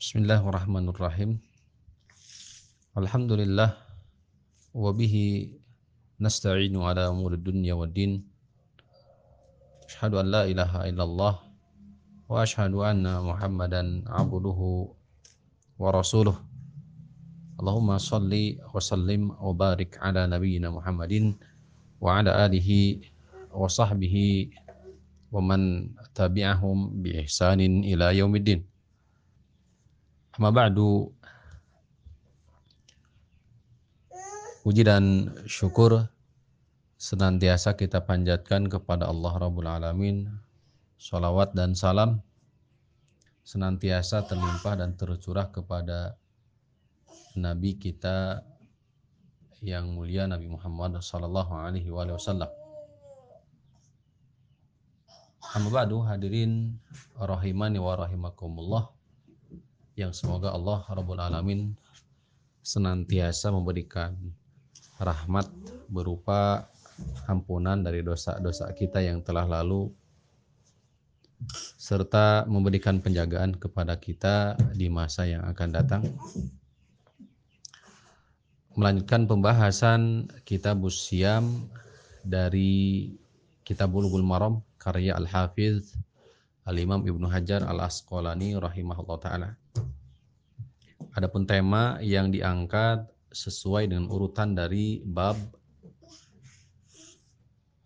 Bismillahirrahmanirrahim. Alhamdulillah wa bihi nasta'inu ala umuri dunya wa din. Ashhadu an la ilaha illallah wa ashhadu anna Muhammadan abduhu wa rasuluh. Allahumma salli wa sallim wa barik ala nabiyyina Muhammadin wa ala alihi wa sahbihi wa man tabi'ahum bi ihsanin ila yaumiddin. Amma ba'du Puji dan syukur senantiasa kita panjatkan kepada Allah Rabbul Alamin. Salawat dan salam senantiasa terlimpah dan tercurah kepada Nabi kita yang mulia Nabi Muhammad Sallallahu Alaihi Wasallam. Amma ba'du hadirin rahimani wa rahimakumullah yang semoga Allah Rabbul Alamin senantiasa memberikan rahmat berupa ampunan dari dosa-dosa kita yang telah lalu serta memberikan penjagaan kepada kita di masa yang akan datang. Melanjutkan pembahasan kitab Siam dari kitab Bulughul Maram karya Al-Hafiz Al-Imam Ibnu Hajar Al-Asqalani rahimahullah taala. Adapun tema yang diangkat sesuai dengan urutan dari bab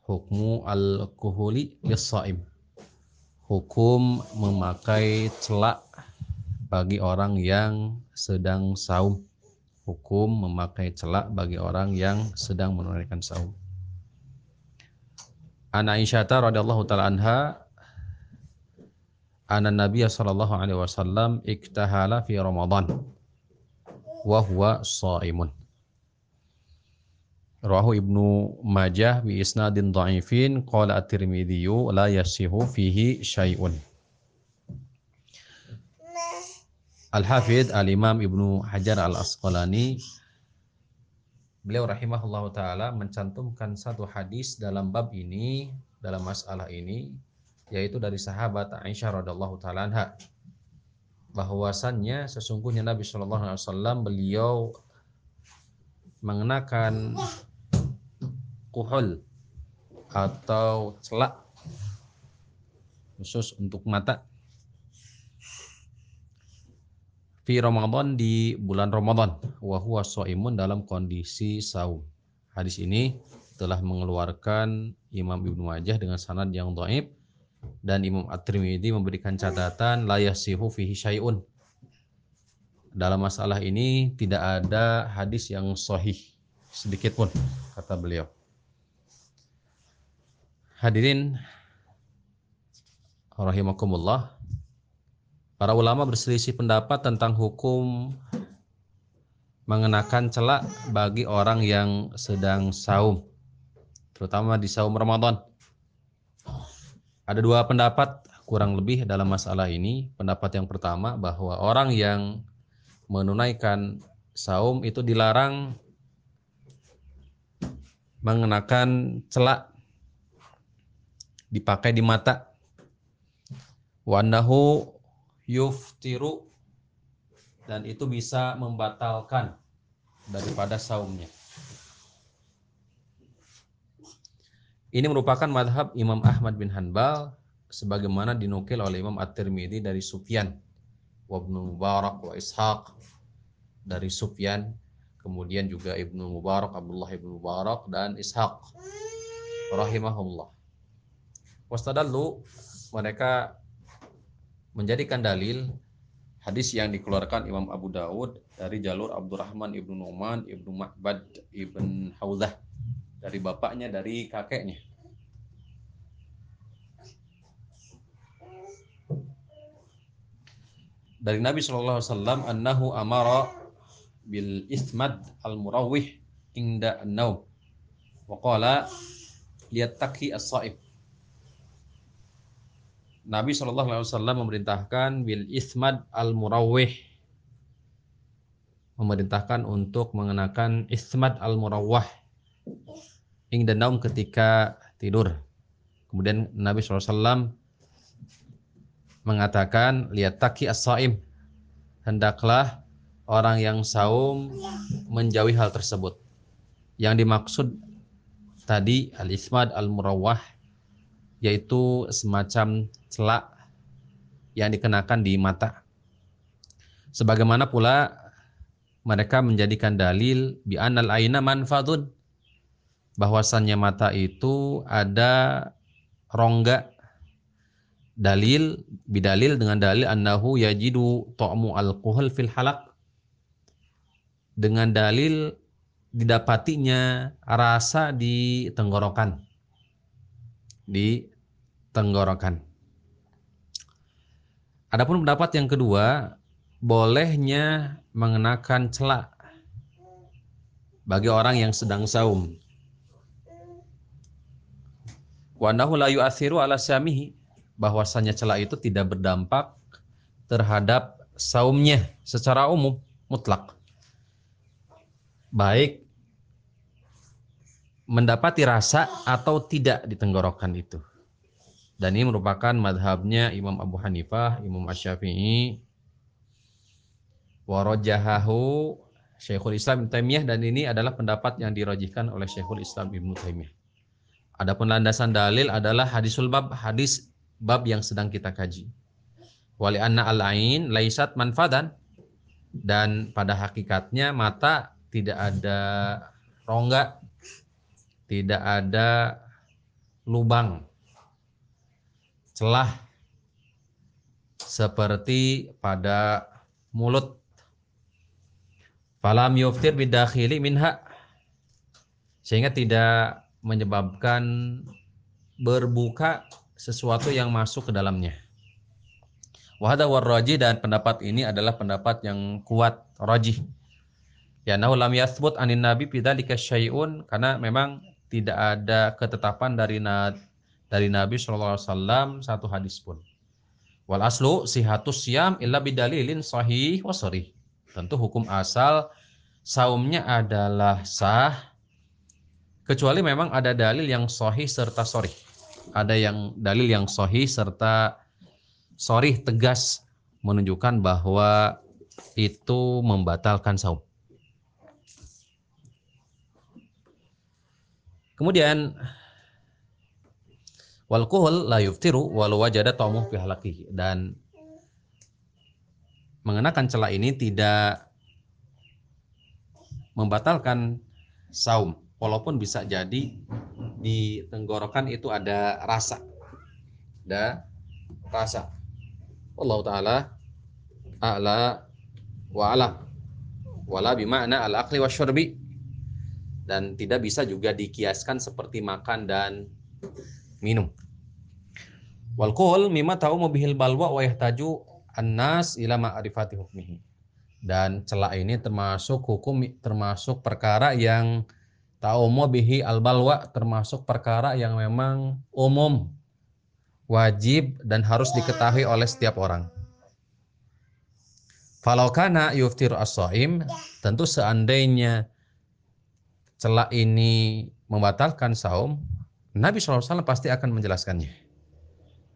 hukmu al-kuhuli. Hukum memakai celak bagi orang yang sedang saum. Hukum memakai celak bagi orang yang sedang menunaikan saum. An Aisyah radhiyallahu taala anha anna Nabi sallallahu alaihi wasallam iktahala fi Ramadan wa huwa shaimun. Rawahu Ibnu Majah bi isnadin dha'ifin qala at-Tirmidzi la yasihu fihi syai'un. Al-Hafidh Al-Imam Ibnu Hajar Al-Asqalani beliau rahimahullahu taala mencantumkan satu hadis dalam bab ini dalam masalah ini yaitu dari sahabat Aisyah radhiyallahu taala anha bahwasannya sesungguhnya Nabi Shallallahu Alaihi Wasallam beliau mengenakan kuhul atau celak khusus untuk mata fi Ramadan di bulan Ramadan wa huwa dalam kondisi saum. Hadis ini telah mengeluarkan Imam Ibnu Majah dengan sanad yang dhaif dan Imam At-Tirmidzi memberikan catatan la yasihu fihi syai'un. Dalam masalah ini tidak ada hadis yang sahih sedikit pun kata beliau. Hadirin rahimakumullah. Para ulama berselisih pendapat tentang hukum mengenakan celak bagi orang yang sedang saum, terutama di saum Ramadan. Ada dua pendapat kurang lebih dalam masalah ini. Pendapat yang pertama bahwa orang yang menunaikan saum itu dilarang mengenakan celak dipakai di mata. Wanahu yuftiru dan itu bisa membatalkan daripada saumnya. Ini merupakan madhab Imam Ahmad bin Hanbal sebagaimana dinukil oleh Imam At-Tirmidzi dari Sufyan wa Ibnu Mubarak wa Ishaq dari Sufyan kemudian juga Ibnu Mubarak Abdullah Ibnu Mubarak dan Ishaq. Rahimahullah. Wastadallu mereka menjadikan dalil hadis yang dikeluarkan Imam Abu Dawud dari jalur Abdurrahman ibnu Numan ibnu Ma'bad ibn Haudah dari bapaknya dari kakeknya dari Nabi Shallallahu Alaihi Wasallam annahu amara bil ismad al murawih inda nau wa qala liyattaqi as-saib. Nabi Shallallahu Alaihi Wasallam memerintahkan bil ismad al murawih memerintahkan untuk mengenakan ismad al murawah ing dan naum ketika tidur. Kemudian Nabi SAW mengatakan lihat taki as-saim hendaklah orang yang saum menjauhi hal tersebut. Yang dimaksud tadi al-ismad al-murawah yaitu semacam celak yang dikenakan di mata. Sebagaimana pula mereka menjadikan dalil bi anal aina manfadun bahwasannya mata itu ada rongga dalil bidalil dengan dalil annahu yajidu ta'mu alkohol fil halak. Dengan dalil didapatinya rasa di tenggorokan. Di tenggorokan. Adapun pendapat yang kedua bolehnya mengenakan celak bagi orang yang sedang saum. Wa la yu'athiru ala syamihi bahwasanya celak itu tidak berdampak terhadap saumnya secara umum mutlak. Baik mendapati rasa atau tidak di tenggorokan itu. Dan ini merupakan madhabnya Imam Abu Hanifah, Imam Ash-Syafi'i warajahahu Syekhul Islam Ibn Taimiyah dan ini adalah pendapat yang dirojihkan oleh Syekhul Islam Ibn Taimiyah. Adapun landasan dalil adalah hadisul bab, hadis bab yang sedang kita kaji. Wali anna al-ain laisat manfadan dan pada hakikatnya mata tidak ada rongga, tidak ada lubang, celah seperti pada mulut. Falam yuftir bidakhili minha sehingga tidak menyebabkan berbuka sesuatu yang masuk ke dalamnya. Wahada warraji dan pendapat ini adalah pendapat yang kuat rajih. Ya nahu lam yathbut anin nabi bidzalika syai'un karena memang tidak ada ketetapan dari dari Nabi sallallahu alaihi wasallam satu hadis pun. Wal aslu sihatus siam illa bidalilin sahih wa Tentu hukum asal saumnya adalah sah kecuali memang ada dalil yang sahih serta sorry ada yang dalil yang sahih serta sorry tegas menunjukkan bahwa itu membatalkan saum. Kemudian wal la yuftiru walau wajada ta'muh fi halakihi. Dan mengenakan celah ini tidak membatalkan saum walaupun bisa jadi di tenggorokan itu ada rasa. Ada rasa. Allah taala a'la wa ala wala bima'na al-aqli wa syurbi dan tidak bisa juga dikiaskan seperti makan dan minum. Wal qul mimma ta'u bihil balwa wa yahtaju annas ila ma'rifati hukmihi. Dan celak ini termasuk hukum termasuk perkara yang Ta'umu bihi al-balwa termasuk perkara yang memang umum, wajib dan harus diketahui oleh setiap orang. Falau kana yuftir as tentu seandainya celak ini membatalkan saum, Nabi SAW pasti akan menjelaskannya.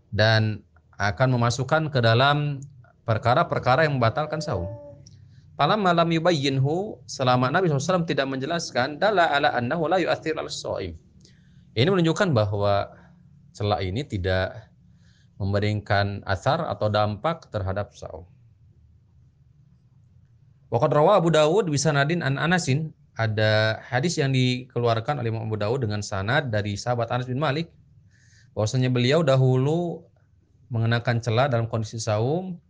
Dan akan memasukkan ke dalam perkara-perkara yang membatalkan saum. Falam malam yubayyinhu selama Nabi SAW tidak menjelaskan dala ala annahu la yu'athir al soim. Ini menunjukkan bahwa celah ini tidak memberikan asar atau dampak terhadap saum. Waqad rawa Abu Dawud bisa nadin an Anasin ada hadis yang dikeluarkan oleh Imam Abu Dawud dengan sanad dari sahabat Anas bin Malik bahwasanya beliau dahulu mengenakan celah dalam kondisi saum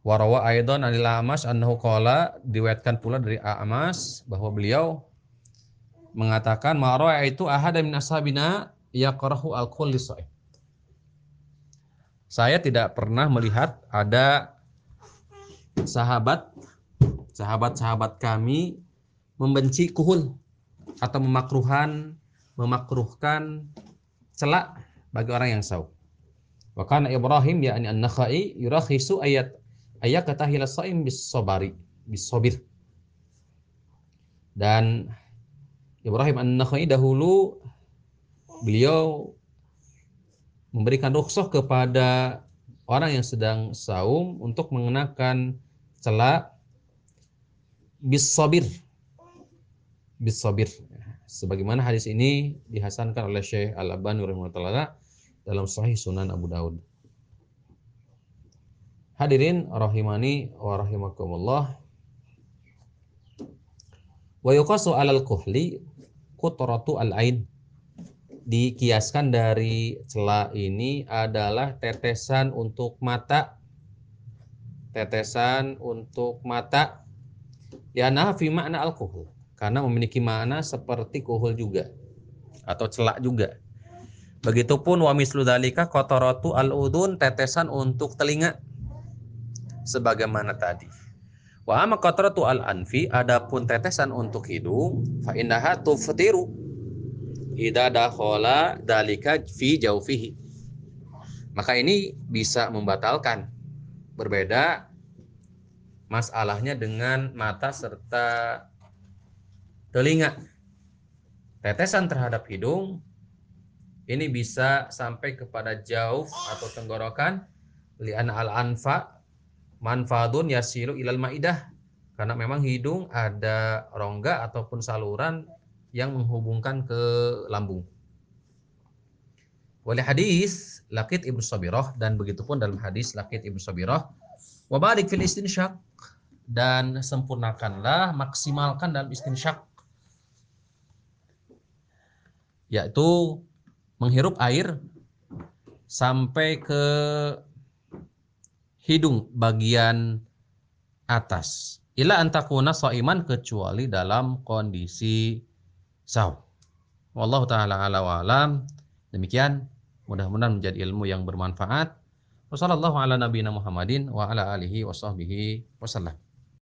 Warawa Aidon anil Amas annahu qala diwetkan pula dari Amas bahwa beliau mengatakan ma'ra itu ahad min ashabina yaqrahu al-qul Saya tidak pernah melihat ada sahabat sahabat-sahabat kami membenci kuhul atau memakruhan memakruhkan celak bagi orang yang saum. Wa kana Ibrahim yakni an-Nakhai yurakhisu ayat ayat kata hilasaim bis sobari bis sobir. Dan Ibrahim An-Nakhai dahulu beliau memberikan rukhsah kepada orang yang sedang saum untuk mengenakan celah bisabir bisabir sebagaimana hadis ini dihasankan oleh Syekh rahimahullah dalam Sahih Sunan Abu Daud Hadirin rahimani wa rahimakumullah. Wa yuqasu alal kuhli kutratu al-ain dikiaskan dari celah ini adalah tetesan untuk mata. Tetesan untuk mata. Ya fi makna alkohol karena memiliki makna seperti kuhul juga. Atau celak juga. Begitupun wa mislu dzalika qataratu al-udun tetesan untuk telinga sebagaimana tadi. Wa amma qataratu al-anfi adapun tetesan untuk hidung fa innaha tuftiru idza dakhala dalika fi jaufihi. Maka ini bisa membatalkan. Berbeda masalahnya dengan mata serta telinga. Tetesan terhadap hidung ini bisa sampai kepada jauh atau tenggorokan lian al anfa manfaadun yasilu ilal maidah karena memang hidung ada rongga ataupun saluran yang menghubungkan ke lambung. Oleh hadis Lakit Ibnu Sabirah dan begitupun dalam hadis Lakit Ibnu Sabirah Wabarik fil istinsyak dan sempurnakanlah, maksimalkan dalam istinsyak yaitu menghirup air sampai ke hidung bagian atas. Ila antakuna so'iman kecuali dalam kondisi saw. Wallahu ta'ala ala wa alam. Demikian mudah-mudahan menjadi ilmu yang bermanfaat. Wassalamualaikum ala nabiyina Muhammadin wa ala alihi wa sahbihi wasallam.